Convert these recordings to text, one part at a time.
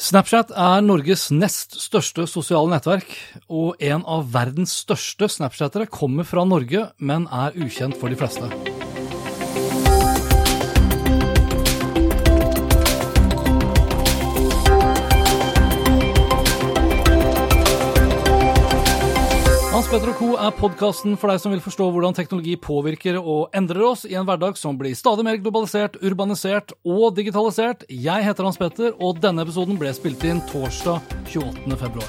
Snapchat er Norges nest største sosiale nettverk, og en av verdens største snapchattere kommer fra Norge, men er ukjent for de fleste. Petter Co. er podkasten for deg som vil forstå hvordan teknologi påvirker og endrer oss i en hverdag som blir stadig mer globalisert, urbanisert og digitalisert. Jeg heter Hans Petter, og denne episoden ble spilt inn torsdag 28. februar.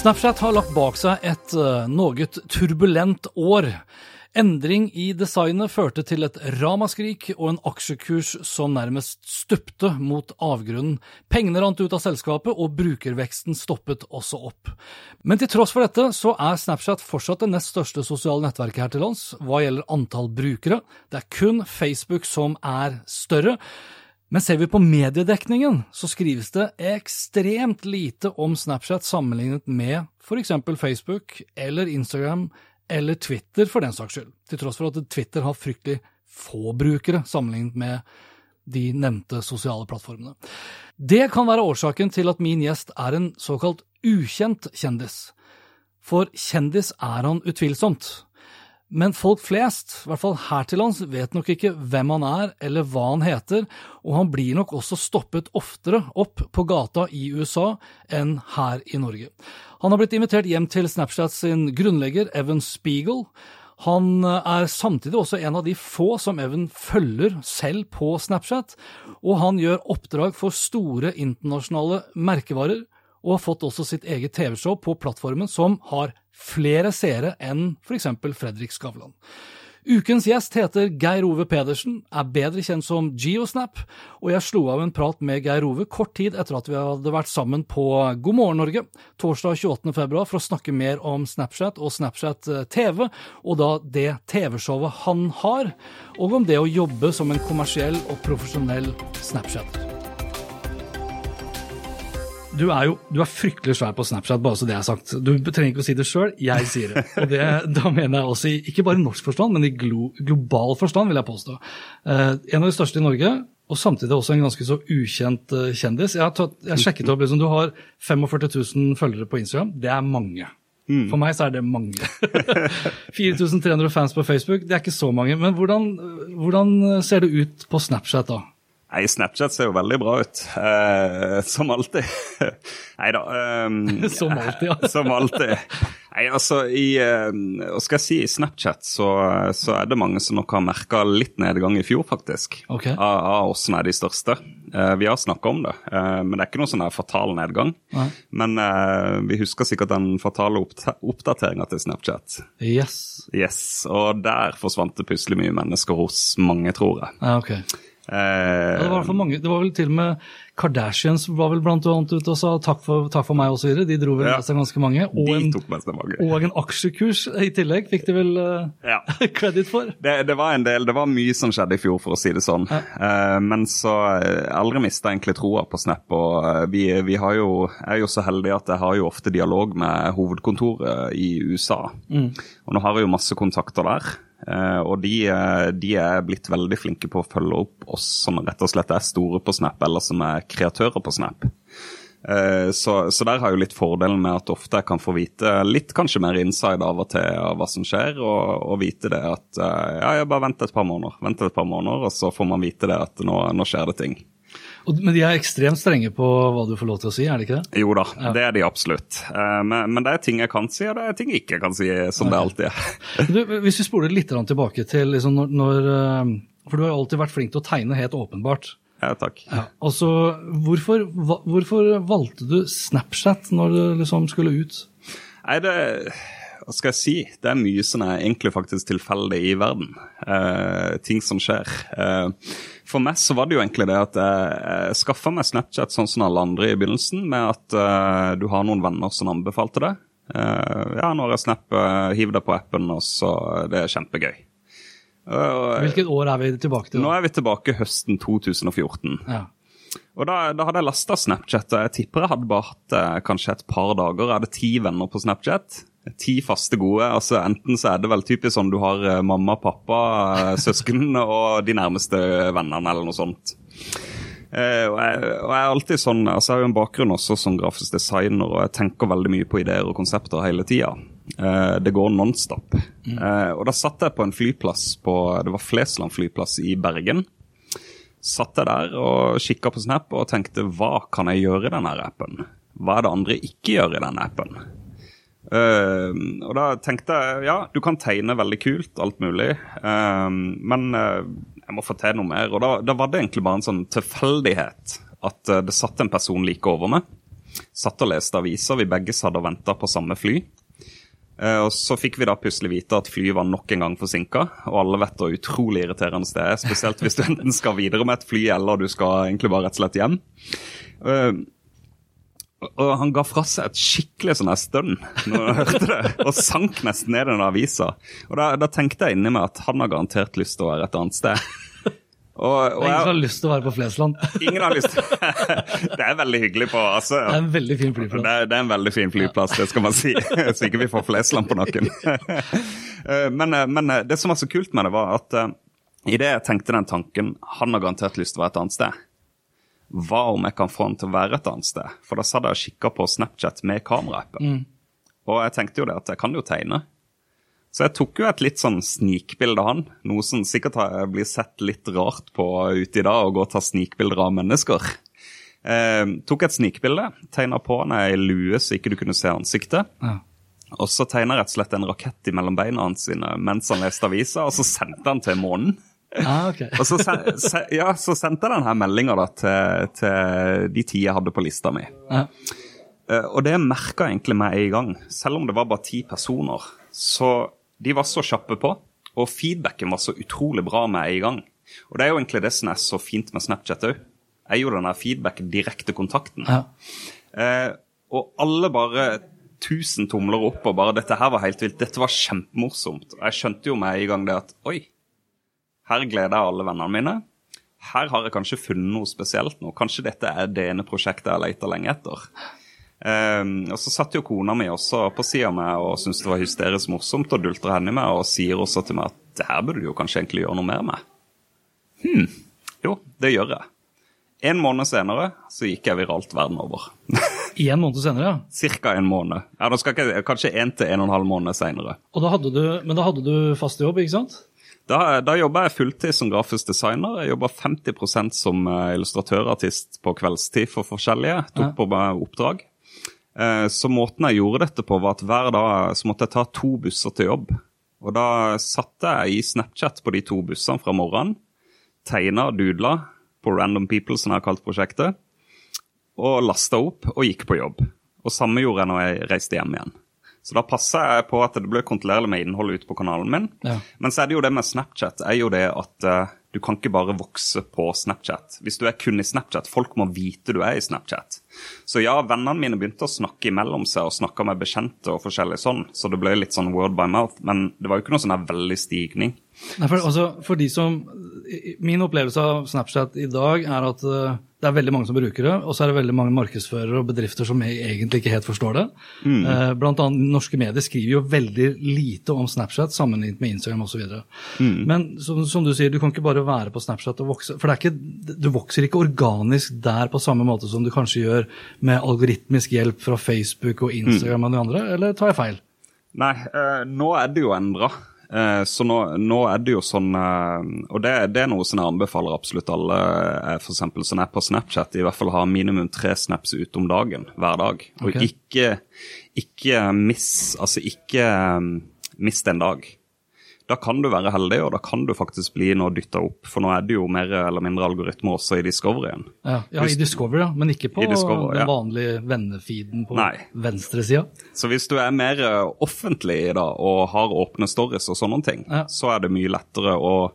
Snapchat har lagt bak seg et uh, noe turbulent år. Endring i designet førte til et ramaskrik og en aksjekurs som nærmest stupte mot avgrunnen. Pengene rant ut av selskapet, og brukerveksten stoppet også opp. Men til tross for dette, så er Snapchat fortsatt det nest største sosiale nettverket her til lands hva gjelder antall brukere. Det er kun Facebook som er større. Men ser vi på mediedekningen, så skrives det ekstremt lite om Snapchat sammenlignet med f.eks. Facebook eller Instagram eller Twitter for den saks skyld, til tross for at Twitter har fryktelig få brukere sammenlignet med de nevnte sosiale plattformene. Det kan være årsaken til at min gjest er en såkalt ukjent kjendis. For kjendis er han utvilsomt. Men folk flest, i hvert fall her til lands, vet nok ikke hvem han er eller hva han heter, og han blir nok også stoppet oftere opp på gata i USA enn her i Norge. Han har blitt invitert hjem til Snapchat sin grunnlegger Evan Spiegel. Han er samtidig også en av de få som Evan følger selv på Snapchat, og han gjør oppdrag for store internasjonale merkevarer, og har fått også sitt eget TV-show på plattformen som har flere seere enn f.eks. Fredrik Skavlan. Ukens gjest heter Geir Ove Pedersen, er bedre kjent som Geosnap, og jeg slo av en prat med Geir Ove kort tid etter at vi hadde vært sammen på God morgen Norge torsdag 28. februar for å snakke mer om Snapchat og Snapchat TV, og da det TV-showet han har, og om det å jobbe som en kommersiell og profesjonell Snapchatter. Du er jo du er fryktelig svær på Snapchat, bare så det er sagt. Du trenger ikke å si det sjøl, jeg sier det. Og det, da mener jeg også i, ikke bare norsk forstand, men i glo, global forstand, vil jeg påstå. Eh, en av de største i Norge, og samtidig også en ganske så ukjent uh, kjendis. Jeg har tatt, jeg sjekket opp, liksom, Du har 45 000 følgere på Instagram. Det er mange. Mm. For meg så er det mange. 4300 fans på Facebook, det er ikke så mange. Men hvordan, hvordan ser det ut på Snapchat da? Nei, Snapchat ser jo veldig bra ut. Eh, som alltid. Nei da. Um, som alltid, ja. som alltid. Nei, altså i uh, skal jeg si, i Snapchat så, så, er det mange som nok har merka litt nedgang i fjor, faktisk. Okay. Av, av oss som er de største. Uh, vi har snakka om det, uh, men det er ikke noe sånn fatal nedgang. Nei. Men vi husker sikkert den fatale oppdateringa til Snapchat. Yes. Yes, Og der forsvant det plutselig mye mennesker hos mange, tror jeg. Ja, ok. Eh, ja, det, var mange, det var vel til og med Kardashians var vel blant annet ute og sa takk for, takk for meg osv. De dro vel Ja. med seg ganske mange. Og en, mange. og en aksjekurs i tillegg fikk de vel uh, Ja. credit for. Det, det var en del, det var mye som skjedde i fjor, for å si det sånn. Eh, men så eh, aldri mista egentlig troa på Snap. Og vi, vi har jo, er jo så heldige at jeg har jo ofte dialog med hovedkontoret i USA. Og nå har jeg jo masse kontakter der. Eh, og de, eh, de er blitt veldig flinke på å følge opp oss som rett og slett er store på Snap, eller som er kreatører på Snap. Eh, Så, så der har jo litt fordelen med at ofte jeg kan få vite litt kanskje mer inside av og til av hva som skjer, og, og vite det at ja, jeg bare venter et par måneder, venter et par måneder, og så får man vite det at nå, nå skjer det ting. Men de er ekstremt strenge på hva du får lov til å si, er det ikke det? Jo da, det er de absolutt. Eh, Men, men det er ting jeg kan si, og det er ting jeg ikke kan si, som det alltid er. Du, hvis vi spoler litt tilbake til liksom når, når eh, For du har alltid vært flink til å tegne helt åpenbart. Ja, takk. Ja. altså, hvorfor, hvorfor valgte du Snapchat når du liksom skulle ut? Nei, det hva skal jeg si? Det er mye som er egentlig faktisk tilfeldig i verden. Eh, ting som skjer. Eh, for meg så var det jo egentlig det at jeg, jeg skaffa meg Snapchat sånn som alle andre i begynnelsen, med at eh, du har noen venner som anbefalte det. Eh, ja, nå har jeg Snap, eh, hiv deg på appen, og så Det er kjempegøy. Hvilket år er vi tilbake til? nå er vi tilbake høsten 2014. Ja. Og da, da hadde jeg lasta Snapchat, og jeg tipper jeg hadde bare hatt kanskje et par dager. Jeg hadde ti venner på Snapchat. Ti faste gode. altså Enten så er det vel typisk sånn du har eh, mamma, pappa, eh, søsken og de nærmeste vennene, eller noe sånt. Eh, og, jeg, og jeg er alltid sånn, altså jeg har jo en bakgrunn også som grafisk designer, og jeg tenker veldig mye på ideer og konsepter hele tida. Eh, det går nonstop. Eh, og da satt jeg på en flyplass på Det var Flesland flyplass i Bergen satt jeg der og kikka på Snap og tenkte hva kan jeg gjøre i denne appen? Hva er det andre ikke gjør i denne appen? Uh, og da tenkte jeg ja, du kan tegne veldig kult, alt mulig, uh, men uh, jeg må få til noe mer. Og da, da, var det egentlig bare en sånn tilfeldighet at det satt en person like over meg. Satt og leste aviser, vi begge satt og venta på samme fly. Og Så fikk vi da plutselig vite at flyet var nok en gang forsinka. Og alle vet hvor utrolig irriterende det er, spesielt hvis du enten skal videre med et fly eller du skal egentlig bare rett og slett hjem. Og han ga fra seg et skikkelig sånn stønn når han hørte det, og sank nesten ned i den avisa. Og da, da, tenkte jeg inni meg at han har garantert lyst til å være et annet sted. Og, og ingen jeg, har lyst til å være på Flesland. Ingen har lyst Det er veldig hyggelig på altså, Det er en veldig fin flyplass. Det er, det er en veldig fin flyplass, det skal man si. Så ikke vi får Flesland på noen. Men, men det som var så kult med det, var at idet jeg tenkte den tanken Han har garantert lyst til å være et annet sted. Hva om jeg kan få han til å være et annet sted? For da satt jeg og kikka på Snapchat med kameraappen. Mm. Og jeg tenkte jo det at jeg kan jo tegne. Så jeg tok jo et litt sånn snikbilde av han. Noe som sikkert blir sett litt rart på ute i dag, å gå og ta snikbilder av mennesker. Eh, tok et snikbilde, tegna på han ei lue så ikke du kunne se ansiktet. Ja. Og så tegna rett og slett en rakett mellom beina hans sine mens han leste avisa, og så sendte han til månen. Ah, okay. og så, se, ja, så, sendte jeg denne meldinga til, til, de ti jeg hadde på lista mi. Ja. Uh, og det merka egentlig meg i gang. Selv om det var bare ti personer, så de var så kjappe på, og feedbacken var så utrolig bra med en gang. Og det er jo egentlig det som er så fint med Snapchat òg. Jeg gjorde den feedbacken, direkte kontakten. Ja. Eh, og alle bare tusen tomler opp og bare 'Dette her var helt vilt. Dette var kjempemorsomt.' Og jeg skjønte jo med en gang det at oi, her gleder jeg alle vennene mine. Her har jeg kanskje funnet noe spesielt nå. Kanskje dette er det ene prosjektet jeg leter lenge etter. Um, og så satt jo kona mi også på sida av meg og syntes det var hysterisk morsomt og dulter henne i meg og sier også til meg at det her burde du jo kanskje egentlig gjøre noe mer med. Hm, jo, det gjør jeg. En måned senere så gikk jeg viralt verden over. en måned senere, ja? Cirka en måned. Ja, da skal jeg, Kanskje en til en og en halv måned senere. Og da hadde du, men da hadde du fast jobb, ikke sant? Da, da jobba jeg fulltid som grafisk designer. Jeg jobba 50% som eh, illustratørartist på kveldstid for forskjellige. Tok på meg oppdrag. Eh, så måten jeg gjorde dette på, var at hver dag så måtte jeg ta to busser til jobb. Og da satte jeg i Snapchat på de to bussene fra morgenen. Tegna og dudla på Random People, som jeg har kalt prosjektet. Og lasta opp og gikk på jobb. Og samme gjorde jeg når jeg reiste hjem igjen. Så da passer jeg på at det blir kontrollerlig med innhold ute på kanalen min. Ja. Men så er det jo det med Snapchat er jo det at uh, du kan ikke bare vokse på Snapchat. Hvis du er kun i Snapchat, folk må vite du er i Snapchat. Så ja, vennene mine begynte å snakke imellom seg og snakke med bekjente og forskjellig sånn, så det ble litt sånn word by mouth. Men det var jo ikke noe sånn veldig stigning. Nei, for, altså, for de som Min opplevelse av Snapchat i dag er at uh det er veldig mange som bruker det, og så er det veldig mange markedsførere og bedrifter som egentlig ikke helt forstår det. Mm. Eh, blant annet norske medier skriver jo veldig lite om Snapchat sammenlignet med Instagram osv. Mm. Men som, som, du sier, du kan ikke bare være på Snapchat og vokse. For ikke, du vokser ikke organisk der på samme måte som du kanskje gjør med algoritmisk hjelp fra Facebook og Instagram mm. og de andre, eller tar jeg feil? Nei, eh, nå er det jo endra. Eh, så nå, nå, er det jo sånn eh, Og det, det, er noe som jeg anbefaler absolutt alle eh, for eksempel, som er på Snapchat, i hvert fall ha minimum tre snaps ute om dagen hver dag. Og okay. ikke, ikke miss Altså ikke mist en dag. Da kan du være heldig, og da kan du faktisk bli nå dytta opp. For nå er det jo mer eller mindre algoritmer også i Discoveryen. Ja, ja i Discovery, ja. Men ikke på Discover, den ja. vanlige vennefeeden på Nei. venstresida. Så hvis du er mer offentlig offentlig da, og har åpne stories og sånne ting, Ja. så er det mye lettere å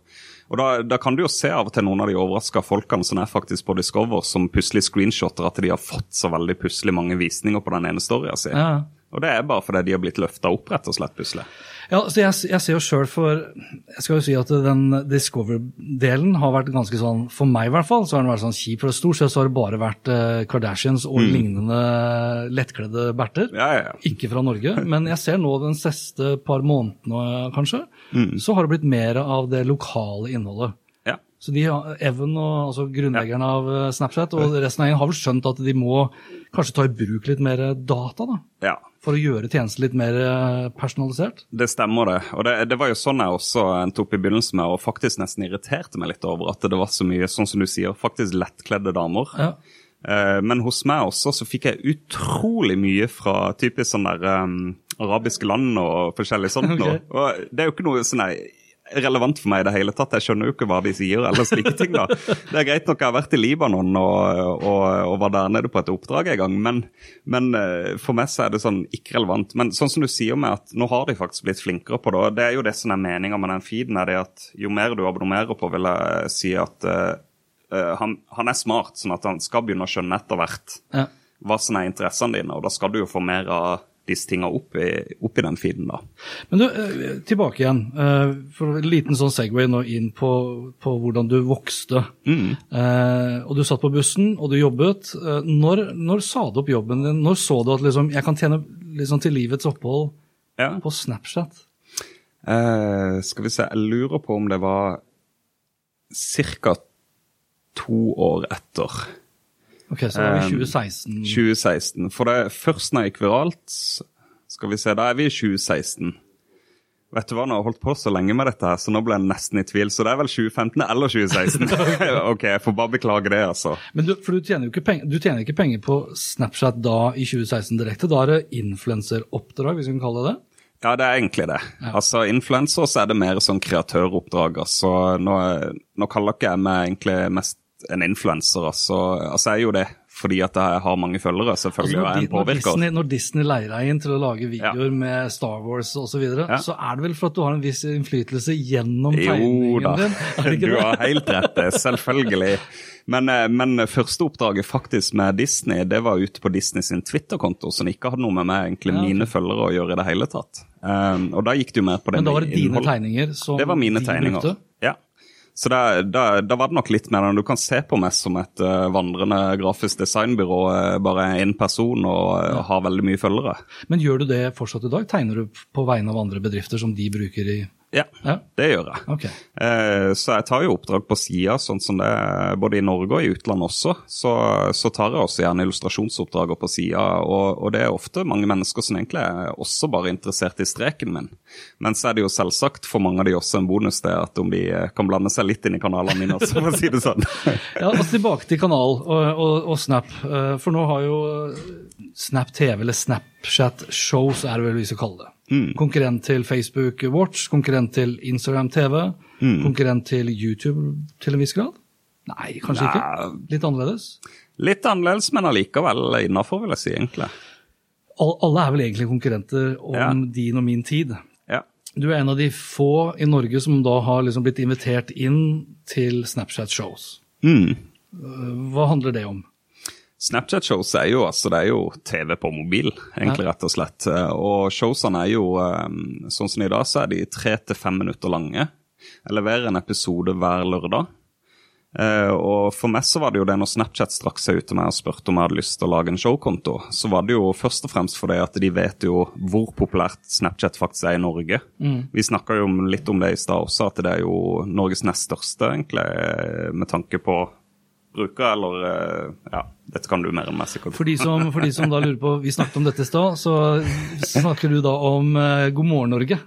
og da, da kan du jo se av og til noen av de overraska folkene som er faktisk på Discover, som plutselig screenshotter at de har fått så veldig plutselig mange visninger på den ene storya si. Ja. Og det er bare fordi de har blitt løfta opp, rett og slett, plutselig. Ja, så jeg, jeg ser jo sjøl for Jeg skal jo si at den Discover-delen har vært ganske sånn For meg i hvert fall, så har den vært sånn kjip. For stort sett så har det bare vært eh, Kardashians og lignende lettkledde berter. Ja, ja, ja. Ikke fra Norge. Men jeg ser nå den siste par månedene, kanskje, så har det blitt mer av det lokale innholdet. Ja. Så de, Evan, og, altså grunnleggeren av eh, Snapchat, og resten av gjengen har vel skjønt at de må kanskje ta i bruk litt mer data, da. ja. For å gjøre tjenesten litt mer eh, personalisert. Det stemmer, det. Og det, det var jo sånn jeg også endte opp i begynnelsen med, og faktisk nesten irriterte meg litt over at det var så mye, sånn som du sier, faktisk lettkledde damer. Ja. Eh, Men hos meg også så fikk jeg utrolig mye fra typisk sånn der um, arabiske land og forskjellig sånt Okay. Og det er jo ikke noe sånn der relevant for meg i det hele tatt. Jeg skjønner jo ikke hva de sier eller slike ting. da. Det er greit nok jeg har vært i Libanon og, og, og var der nede på et oppdrag en gang, men, men eh, for meg så er det sånn ikke relevant. Men sånn som du sier med at nå har de faktisk blitt flinkere på det, og det er jo det som er meninga med den feeden, er det at jo mer du abonnerer på, vil jeg si at eh, han, han er smart, sånn at han skal begynne å skjønne etter hvert Ja. hva som er interessene dine, og da skal du jo få mer av disse tinga opp, i- opp i den feeden, da. Men du, eh, tilbake igjen. eh, For en liten sånn Segway nå inn på, på hvordan du vokste. Mm. og du satt på bussen, og du jobbet. Eh, Når, når sa du opp jobben din? Når så du at liksom, jeg kan tjene liksom, til livets opphold Ja. på Snapchat? Eh, skal vi se, jeg lurer på om det var ca. to år etter. Ok, Så er vi Um, 2016. 2016. For det først når jeg gikk viralt Skal vi se, da er vi i 2016. Vet du hva, nå har jeg holdt på så lenge med dette, her, så nå ble jeg nesten i tvil. Så det er vel 2015 eller 2016. ok, jeg får bare beklage det, altså. Men du, for du tjener jo ikke penger, du tjener ikke penger på Snapchat da i 2016 direkte. Da er det influenseroppdrag, hvis vi kan kalle det det. Ja, det er egentlig det. Altså, Influencer så er det mer sånn kreatøroppdrag. altså. Nå, nå kaller ikke jeg meg egentlig mest en influenser, altså. altså. Jeg er jo det fordi at jeg har mange følgere, selvfølgelig, Altså, er en påvirker. når. Disney, når Disney leier deg inn til å lage videoer med Star Wars osv., så, videre, Ja. så er det vel for at du har en viss innflytelse gjennom tegningen din? Jo da, du det? har helt rett, det, selvfølgelig. Men, eh, men første oppdraget faktisk med Disney, det var ute på Disney sin Twitter-konto, som ikke hadde noe med meg, egentlig Ja, mine følgere, å gjøre i det hele tatt. Um, og da gikk det jo mer på det Men da var det dine innhold. tegninger som Det var mine de brukte? Ja. Så da, da, da var det nok litt mer enn du kan se på meg som et uh, vandrende grafisk designbyrå, Uh, bare én person og eh, har veldig mye følgere. Men gjør du det fortsatt i dag? Tegner du på vegne av andre bedrifter som de bruker i Ja, Ja. det gjør jeg. Okay. Eh, Så jeg tar jo oppdrag på sida, sånn som det er både i Norge og i utlandet også. Så, så tar jeg også gjerne illustrasjonsoppdrager på sida, og, og det er ofte mange mennesker som egentlig er også bare interessert i streken min. Men så er det jo selvsagt for mange av de også en bonus det at om de eh, kan blande seg litt inn i kanalene mine også, for å si det sånn. Ja, altså Tilbake til kanal og, og, og Snap. eh, For nå har jo Snap TV, eller Snapchat Shows er det vel vi skal kalle det. Mm. Konkurrent til Facebook Watch, konkurrent til Instagram TV, Mm. konkurrent til YouTube til en viss grad? Nei, kanskje Nei. ikke. Litt annerledes? Litt annerledes, men allikevel innafor, vil jeg si, egentlig. All, alle er vel egentlig konkurrenter om Ja. din og min tid. Ja. Du er en av de få i Norge som da har liksom blitt invitert inn til Snapchat Shows. Mm. Hva handler det om? Snapchat-shows er jo altså, det er jo TV på mobil, egentlig, rett og slett. Og showsene er jo, eh, sånn som i dag, så er de tre til fem minutter lange. Jeg leverer en episode hver lørdag. Eh, og for meg så var det jo det når Snapchat straks seg ute med og spurte om jeg hadde lyst til å lage en showkonto, så var det jo først og fremst fordi at de vet jo hvor populært Snapchat faktisk er i Norge. Vi snakka jo litt om det i stad også, at det er jo Norges nest største, egentlig, eh, med tanke på brukere, eller eh, Ja, dette kan du mer enn meg, sikkert. For de, som, for de som da lurer på, Vi snakket om dette i stad, så snakker du da om eh, God morgen Norge.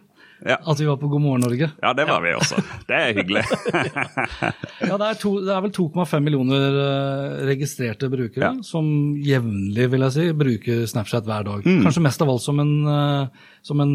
Ja. At vi var på God morgen Norge. Ja, det var vi også. Det er hyggelig. Ja, Det er, to, det er vel 2,5 millioner eh, registrerte brukere Ja. som jevnlig vil jeg si, bruker Snapchat hver dag. Mm. Kanskje mest av alt som en, som en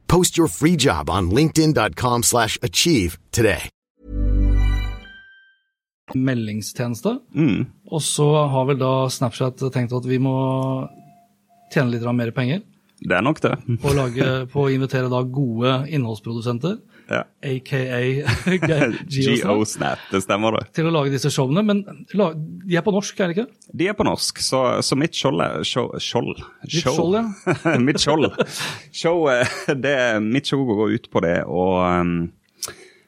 Post your free job on linkedin.com/achieve slash achieve today. meldingstjeneste. Mm. Og så har vel da Snapchat tenkt at vi må tjene litt mer penger Det er nok det. på å, lage, på å invitere da gode innholdsprodusenter, Ja. aka Geosnap, det stemmer det. til å lage disse showene. Men de er på norsk, er de ikke? De er på norsk, så, så mitt skjold show, Skjold? Show. skjold, ja. mitt skjold. Show, eh, det, mitt show går ut på det å um,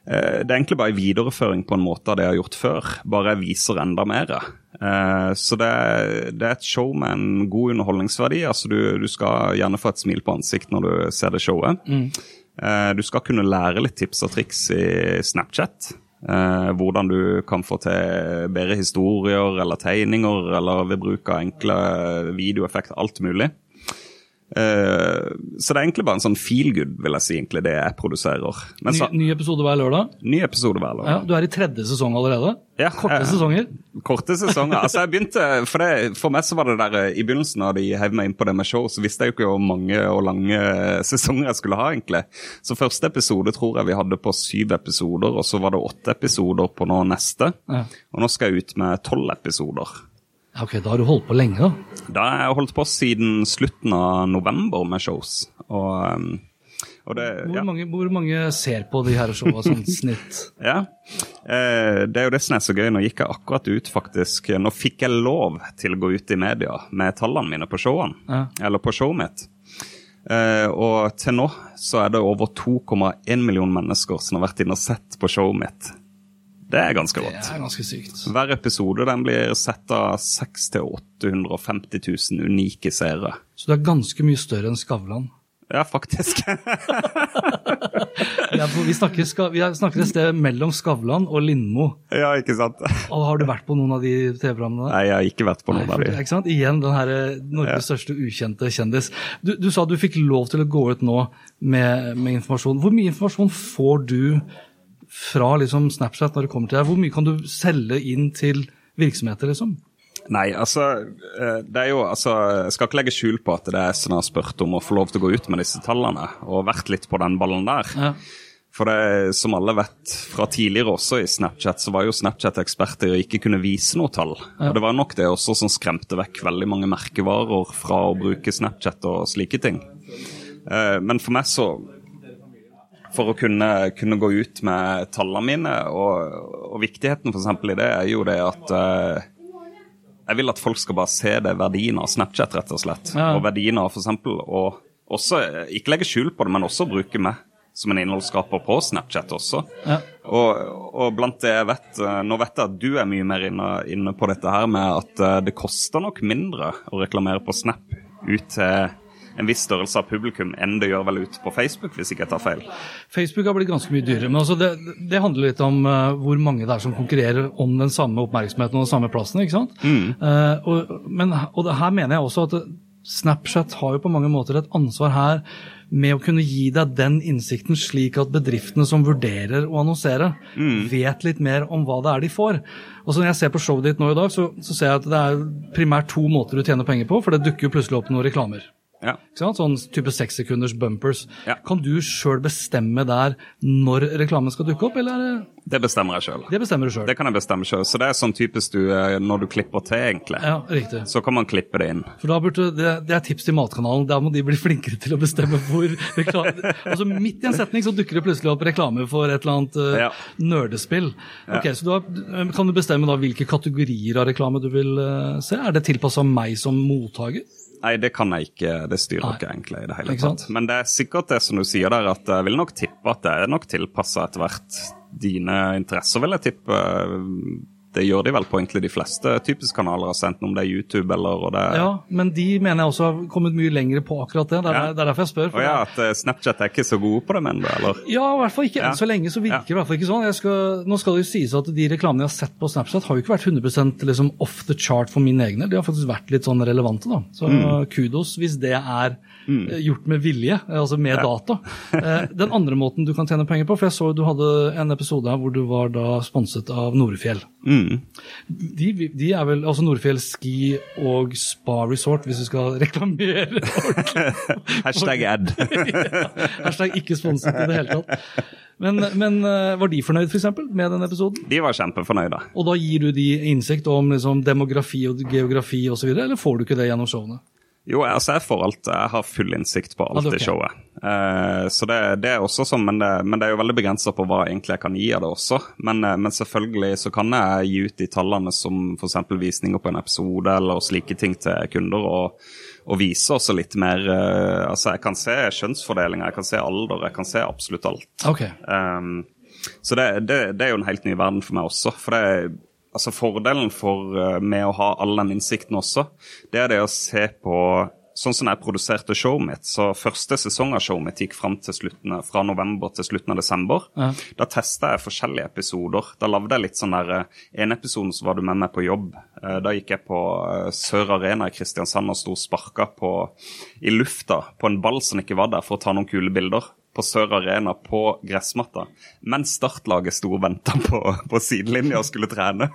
eh, Det er egentlig bare en videreføring på en måte av det jeg har gjort før, bare jeg viser enda mer. Eh, så det, er- det er et show med en god underholdningsverdi. altså Du, du skal gjerne få et smil på ansikt når du ser det showet. Eh, du skal kunne lære litt tips og triks i Snapchat. Eh, hvordan du kan få til bedre historier eller tegninger, eller ved bruk av enkle videoeffekter. Alt mulig. Eh, så det er egentlig bare en sånn feel good, vil jeg si, egentlig det jeg produserer. Men Ny, ny episode hver lørdag. ny episode hver lørdag. Ja, du er i tredje sesong allerede. Ja, Korte eh, sesonger. Korte sesonger. Altså jeg begynte, For, det, for meg så var det der eh, i begynnelsen da de hev meg inn på det med show, så visste jeg jo ikke hvor mange og lange sesonger jeg skulle ha, egentlig. Så første episode tror jeg vi hadde på syv episoder, og så var det åtte episoder på nå neste. Ja. Og nå skal jeg ut med tolv episoder. Ok, da har du holdt på lenge, da. Da har jeg holdt på siden slutten av november med shows. Og, um, og det Hvor, ja. mange, hvor mange ser på de her showa sånn snitt? Ja. Eh, det er jo det som er så gøy. Nå gikk jeg akkurat ut, faktisk. Nå fikk jeg lov til å gå ut i media med tallene mine på showene. Ja. Eller på showet mitt. Eh, og til nå så er det over 2,1 million mennesker som har vært inne og sett på showet mitt. Det er ganske Det er ganske sykt. Hver episode den blir sett av 600 000-850 000 unike seere. Så du er ganske mye større enn Skavlan. Ja, faktisk. Vi, er vi, snakker, vi er- snakker et sted mellom Skavlan og Lindmo. ja, ikke sant? Og har du vært på noen av de TV-programmene? Nei, jeg har ikke vært på Nei, noen for, av de. ikke sant? Igjen den her Norges Norges største ukjente kjendis. Du, du sa du fikk lov til å gå ut nå med, med informasjon. Hvor mye informasjon får du fra liksom, Snapchat når det kommer til deg? Hvor mye kan du selge inn til virksomheter, liksom? Nei, altså, eh, det er jo, altså Jeg skal ikke legge skjul på at det er jeg har spurt om å få lov til å gå ut med disse tallene, og vært litt på den ballen der. Ja. For det, som alle vet fra tidligere også i Snapchat, så var jo Snapchat eksperter og ikke kunne vise noe tall. Og Det var nok det også som skremte vekk veldig mange merkevarer fra å bruke Snapchat og slike ting. Eh, Men for meg så For å kunne, kunne gå ut med tallene mine, og, og viktigheten for i det, er jo det at eh, jeg vil at folk skal bare se det verdien av Snapchat, rett og slett. Ja. Og verdien av eksempel å også, eh, ikke legge skjul på det, men også bruke meg som en innholdsskaper på Snapchat også. Ja. Og, og blant det jeg vet, eh, nå vet jeg at du er mye mer inne, inne på dette her med at eh, det koster nok mindre å reklamere på Snap ut til en viss størrelse av publikum enn det gjør vel ut på Facebook, hvis ikke jeg tar feil. Facebook har blitt ganske mye dyrere, men altså det, det handler litt om uh, hvor mange det er som konkurrerer om den samme oppmerksomheten og den samme plassen. ikke sant? Eh, og, men, og det, her mener jeg også at Snapchat har jo på mange måter et ansvar her med å kunne gi deg den innsikten, slik at bedriftene som vurderer å annonsere, vet litt mer om hva det er de får. Og så Når jeg ser på showet ditt nå i dag, så, så ser jeg at det er primært to måter du tjener penger på, for det dukker jo plutselig opp noen reklamer. Ja. Sånn type sekssekunders bumpers. Ja. Kan du sjøl bestemme der når reklamen skal dukke opp, eller er det bestemmer jeg sjøl. Det bestemmer du sjøl. Det kan jeg bestemme sjøl. Så det er sånn typisk du, eh, når du klipper til, egentlig. Ja, riktig. Så kan man klippe det inn. For da burde, det, det er tips til Matkanalen. Da må de bli flinkere til å bestemme hvor reklame Altså Midt i en setning så dukker det plutselig opp reklame for et eller annet uh, Ja. nerdespill. Ok, så du har, Kan du bestemme da hvilke kategorier av reklame du vil uh, se? Er det tilpassa meg som mottaker? Nei, det kan jeg ikke. Det styrer ikke egentlig i det hele tatt. Men det er sikkert det som du sier der, at jeg vil nok tippe at det er nok tilpassa etter hvert dine interesser, vil jeg tippe. Det gjør de vel på egentlig de fleste typiske kanaler, altså enten om det er YouTube eller det Ja, men de mener jeg også har kommet mye lenger på akkurat det. Det er, Ja. det er derfor jeg spør. Og ja, at eh, Snapchat er ikke så gode på det, mener du, eller? Ja, i hvert fall ikke Ja. enn så lenge. så virker det i hvert fall ikke sånn. Skal, nå skal det jo sies at De reklamene jeg har sett på Snapchat, har jo ikke vært 100% liksom off the chart for min egen del. De har faktisk vært litt sånn relevante. da. Så Mm. kudos hvis det er eh, gjort med vilje, eh, altså med data. Eh, den andre måten du kan tjene penger på, for jeg så du hadde en episode her hvor du var da sponset av Norefjell. Mm. De, de er vel altså Nordfjell ski og spa resort, hvis du skal reklamere ordentlig. Hashtag ad. ja, hashtag ikke sponset i det hele tatt. Men, men var de fornøyd for eksempel, med den episoden? De var kjempefornøyde. Og da gir du de innsikt om liksom, demografi og geografi osv., eller får du ikke det gjennom showene? Jo, altså jeg får alt. Jeg har full innsikt på alt i ok. showet. Uh, så det, det er også sånn, men det, men det er jo veldig begrensa på hva egentlig jeg kan gi av det også. Men, eh, men selvfølgelig så kan jeg gi ut de tallene som f.eks. visninger på en episode eller slike ting til kunder, og, og vise også litt mer uh, Altså, jeg kan se kjønnsfordelinga, jeg kan se alder, jeg kan se absolutt alt. Okay. Um, så det, det, det er jo en helt ny verden for meg også. For det, altså Fordelen for, uh, med å ha all den innsikten også, det er det å se på Sånn som jeg produserte showet mitt, så første sesong av showet mitt gikk fram til slutten, fra november til slutten av desember. Ja. Da testa jeg forskjellige episoder. Da lagde jeg litt sånn der uh, En episode så var du med meg på jobb. Uh, Da gikk jeg på Sør Arena i Kristiansand og sto og sparka på i lufta på en ball som ikke var der, for å ta noen kule bilder på Sør Arena på gressmatta, mens startlaget sto og venta på, på sidelinja og skulle trene.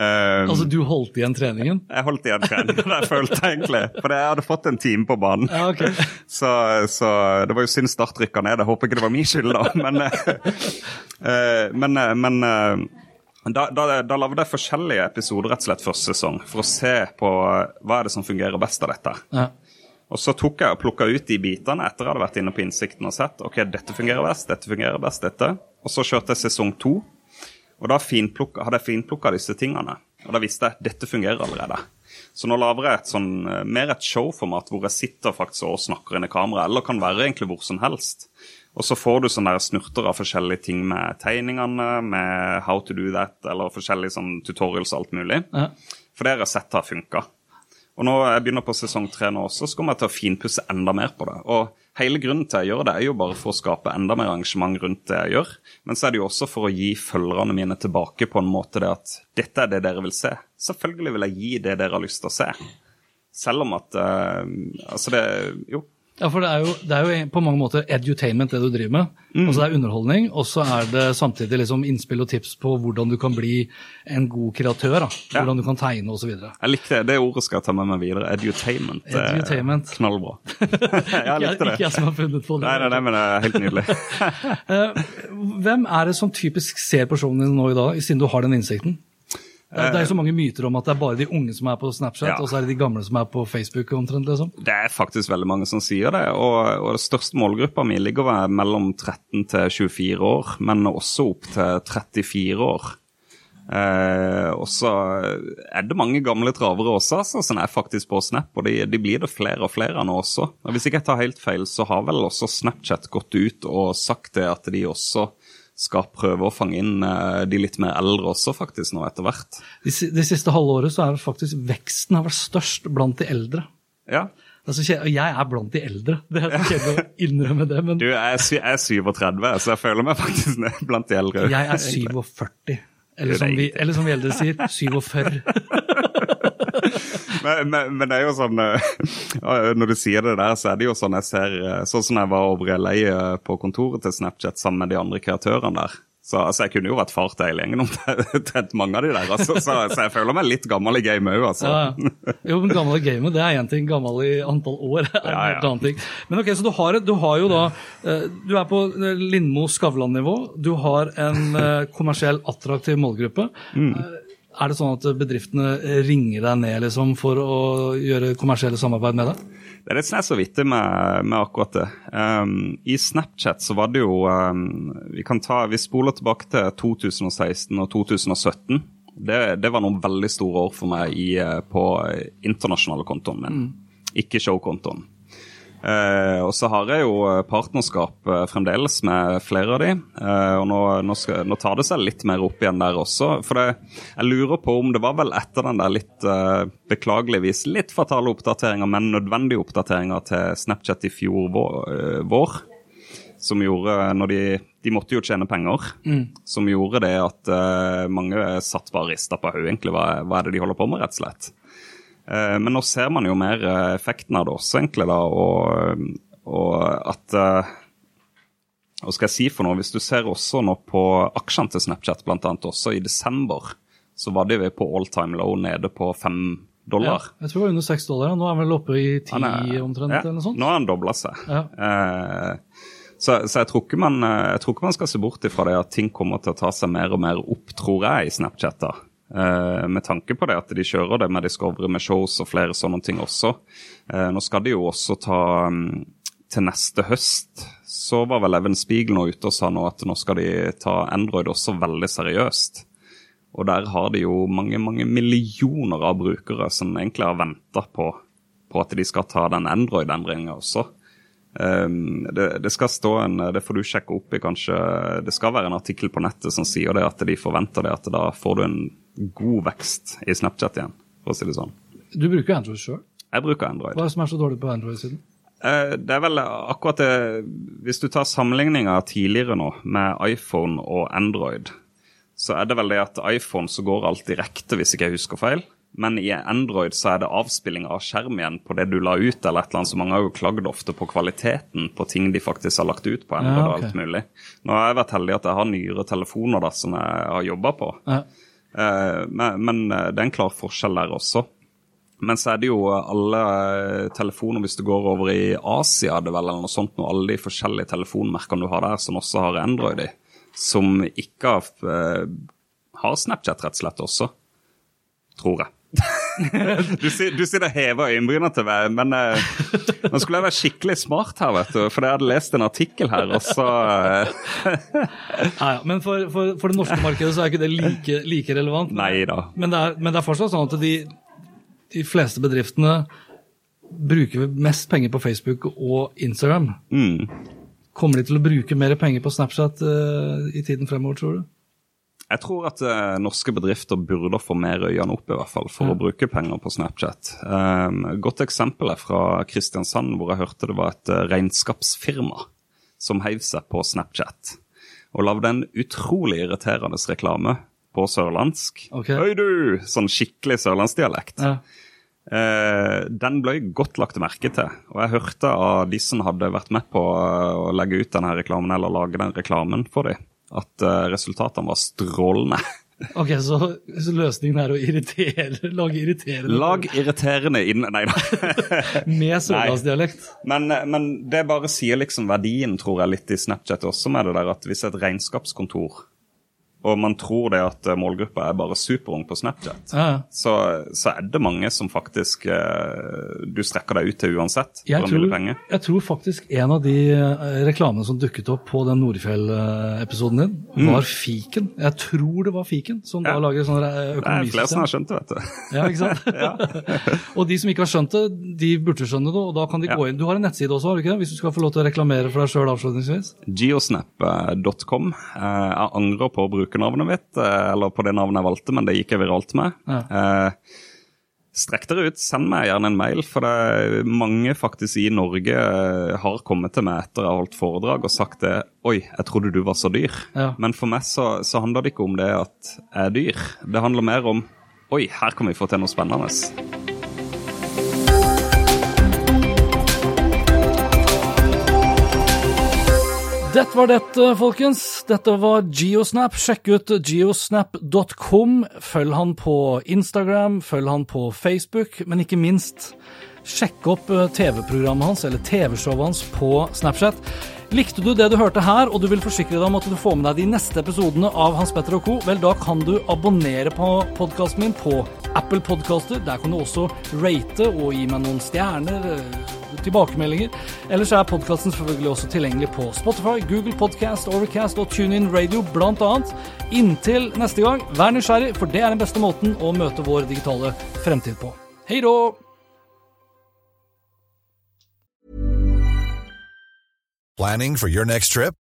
Um, Altså, du holdt igjen treningen? jeg holdt igjen treningen, det følte jeg egentlig. For jeg hadde fått en time på banen. Ja, okay. Så, så det var jo synd Start rykka ned. Jeg håper ikke det var min skyld, da. Men, uh, men, eh, men uh, da, da, da lagde jeg forskjellige episoder rett og slett første sesong for å se på hva er det som fungerer best av dette. Ja. Og så tok jeg og plukka ut de bitene etter jeg hadde vært inne på innsikten og sett ok, dette fungerer best, dette fungerer best, dette. Og så kjørte jeg sesong to. Og da hadde jeg finplukka disse tingene. Og da visste jeg at dette fungerer allerede. Så nå lager jeg et sånn, eh, mer et showformat hvor jeg sitter faktisk og snakker inn i kamera, eller kan være egentlig hvor som helst. Og så får du sånne der snurter av forskjellige ting med tegningene, med how to do that, eller forskjellige sånn tutorials og alt mulig. Ja. For det har jeg sett har funka. Og når jeg begynner på sesong tre nå også, så kommer jeg til å finpusse enda mer på det. Og hele grunnen til jeg gjør det, er jo bare for å skape enda mer arrangement rundt det jeg gjør. Men så er det jo også for å gi følgerne mine tilbake på en måte det at dette er det dere vil se. Selvfølgelig vil jeg gi det dere har lyst til å se. Selv om at uh, Altså, det Jo. Ja, for det er, jo, det er jo på mange måter edutainment, det du driver med. Mm. Altså Det er underholdning, og så er det samtidig liksom innspill og tips på hvordan du kan bli en god kreatør. da. Ja. Hvordan du kan tegne osv. Jeg likte det. Det ordet skal jeg ta med meg videre. Edutainment. Er Edutainment. Knallbra. jeg likte det. Ikke jeg som har funnet på det. Nei, nei, nei, men det er helt nydelig. Eh, Hvem er det som typisk ser på showene dine nå i dag, siden du har den innsikten? Det er- jo så mange myter om at det er bare de unge som er på Snapchat, Ja. og så er det de gamle som er på Facebook. omtrent liksom. Det er faktisk veldig mange som sier det. Og, og det største målgruppa mi ligger mellom 13 til 24 år, men også opp til 34 år. Eh, og så er det mange gamle travere også, altså, som er faktisk på Snap. Og de, de blir det flere og flere av nå også. Og Hvis ikke jeg tar helt feil, så har vel også Snapchat gått ut og sagt det at de også skal prøve å fange inn eh, de litt mer eldre også, faktisk, nå etter hvert. De, si- siste halve året så er det faktisk veksten har vært størst blant de eldre. Ja. Altså, jeg er blant de eldre, det er så kjedelig å innrømme det, men Du, jeg er 37, så jeg føler meg faktisk blant de eldre. jeg er 47. Eller som, vi, eller som vi eldre sier, 47. Men, men, men det er jo sånn eh, Når du sier det der, så er det jo sånn jeg ser eh, Sånn som jeg var over i LA eh, på kontoret til Snapchat sammen med de andre kreatørene der. Så altså, jeg kunne jo vært far til hele gjengen omtrent mange av de der. Altså, så, så, jeg føler meg litt gammel i gamet òg, altså. Ja, jo, men gammel i gamet det er én ting, gammel i antall år er en ja, ja. annen ting. Men ok, så du har, du har, jo da Du er på Lindmo Skavlan-nivå. Du har en kommersiell attraktiv målgruppe. Mm. Er det sånn at bedriftene ringer deg ned liksom, for å gjøre kommersielle samarbeid med deg? Det er litt snes så vittig med, med, akkurat det. Um, I Snapchat så var det jo um, Vi kan ta, vi spoler tilbake til 2016 og 2017. Det, det var noen veldig store år for meg i, eh, på internasjonale kontoen min, mm. ikke showkontoen. Eh, og så har jeg jo eh, partnerskap eh, fremdeles med flere av de. Eh, og nå, nå, skal, nå, tar det seg litt mer opp igjen der også. For det, jeg lurer på om det var vel etter den der litt eh, beklageligvis litt fatale oppdateringa, men nødvendige oppdateringa til Snapchat i fjor vår, eh, vår som gjorde når de, de måtte jo tjene penger. Mm. Som gjorde det at mange satt bare rista på hodet, egentlig. Hva, hva er det de holder på med, rett og slett? Eh, men nå ser man jo mer eh, effekten av det også, egentlig. da, Og, og at eh, Hva skal jeg si for noe? Hvis du ser også nå på aksjene til Snapchat, bl.a. også i desember, så var de på all time low nede på fem dollar. Ja, jeg tror det var under seks dollar. Nå er han vel oppe i ti omtrent? Ja, eller noe sånt. Nå har han dobla seg. Ja. Eh, så, så jeg, tror man, jeg, tror ikke man, skal se bort ifra det at ting kommer til å ta seg mer og mer opp, tror jeg, i Snapchat. da. Uh, med tanke på det at de kjører det med Discovery med shows og flere sånne ting også. Uh, nå skal de jo også ta um, Til neste høst så var vel Even Spiegel nå ute og sa nå at nå skal de ta Android også veldig seriøst. Og der har de jo mange, mange millioner av brukere som egentlig har venta på, på, at de skal ta den Android-endringa også. Um, det, det, skal stå en, det får du sjekke opp i kanskje, det skal være en artikkel på nettet som sier det at de forventer det, at da får du en god vekst i Snapchat igjen, for å si det sånn. Du bruker Android sjøl? Jeg bruker Android. Hva er det som er så dårlig på Android-siden? Eh, det er vel akkurat det Hvis du tar sammenligninga tidligere nå med iPhone og Android, så er det vel det at iPhone så går alt direkte, hvis ikke jeg husker feil. Men i Android så er det avspilling av skjerm igjen på det du la ut. eller et eller annet, så Mange har jo klagd ofte på kvaliteten på ting de faktisk har lagt ut på Android. Ja, okay. og alt mulig. Nå har jeg vært heldig at jeg har nyere telefoner da, som jeg har jobba på. Ja. Eh, men, eh, det er en klar forskjell der også. Men så er det jo alle eh, telefoner, hvis du går over i Asia, det vel, eller noe sånt, og alle de forskjellige telefonmerkene du har der, som også har Android i, som ikke har, har Snapchat rett og slett også, tror jeg. Du, sier, du sier det hever øyenbryna til meg, men uh, nå skulle jeg være skikkelig smart her, vet du. For jeg hadde lest en artikkel her, og så uh... ja, ja, Men for, for, for, det norske markedet så er ikke det like, like relevant. Men. Men det, er, men det er fortsatt sånn at de, de fleste bedriftene bruker mest penger på Facebook og Instagram. Mm. Kommer de til å bruke mer penger på Snapchat uh, i tiden fremover, tror du? Jeg tror at uh, norske bedrifter burde få mer øynene opp i hvert fall, for ja. å bruke penger på Snapchat. Um, godt eksempel er fra Kristiansand, hvor jeg hørte det var et uh, regnskapsfirma som heiv seg på Snapchat. Og lagde en utrolig irriterende reklame på sørlandsk. Okay. Hei du! Sånn skikkelig sørlandsdialekt. Ja. Uh, den ble godt lagt merke til. Og jeg hørte av de som hadde vært med på å legge ut denne reklamen, eller lage den reklamen for dem, at uh, resultatene var strålende. Ok, så, så, løsningen er å irritere, lage irriterende Lag irriterende inn Nei da. med sørlandsdialekt. Men, men, det bare sier liksom verdien, tror jeg, litt i Snapchat også, med det der at hvis et regnskapskontor og man tror det at eh, målgruppa er bare superung på Snapchat, ja. så, så, er det mange som faktisk uh, du strekker deg ut til uansett jeg tror. Jeg tror faktisk en av de uh, reklamene som dukket opp på den Nordfjell-episoden din, mm. var fiken. Jeg tror det var fiken som ja. da lager sånne økonomisystem. Det er flere som har skjønt det, vet du. Ja, ikke sant? og de som ikke har skjønt det, de burde skjønne det, og da kan de gå inn. Du har en nettside også, har du ikke det? Hvis du skal få lov til å reklamere for deg sjøl avslutningsvis? Geosnap.com. Jeg angrer på å bruke brukernavnet mitt, eh, eller på det navnet jeg valgte, men det gikk jeg viralt med. Ja. Eh, strekk dere ut, send meg gjerne en mail, for det er mange faktisk i Norge eh, har kommet til meg etter jeg har holdt foredrag og sagt det Oi, jeg trodde du var så dyr. Ja. Men for meg så, så handler det ikke om det at jeg er dyr. Det handler mer om Oi, her kan vi få til noe spennende. Dette var dette, folkens. Dette var Geosnap. Sjekk ut geosnap.com. Følg han på Instagram, følg han på Facebook, men ikke minst sjekk opp eh, TV-programmet hans, eller TV-showet hans, på Snapchat. Likte du det du hørte her, og du vil forsikre deg om at du får med deg de neste episodene av Hans Petter og co., vel, da kan du abonnere på podkasten min på Apple Podcaster. Der kan du også rate og gi meg noen stjerner, eh, tilbakemeldinger. Ellers er podkasten selvfølgelig også tilgjengelig på Spotify, Google Podcast, Overcast og TuneIn Radio annet. Inntil neste gang, vær nysgjerrig, for det er den beste måten å møte vår digitale fremtid på. Hei trip?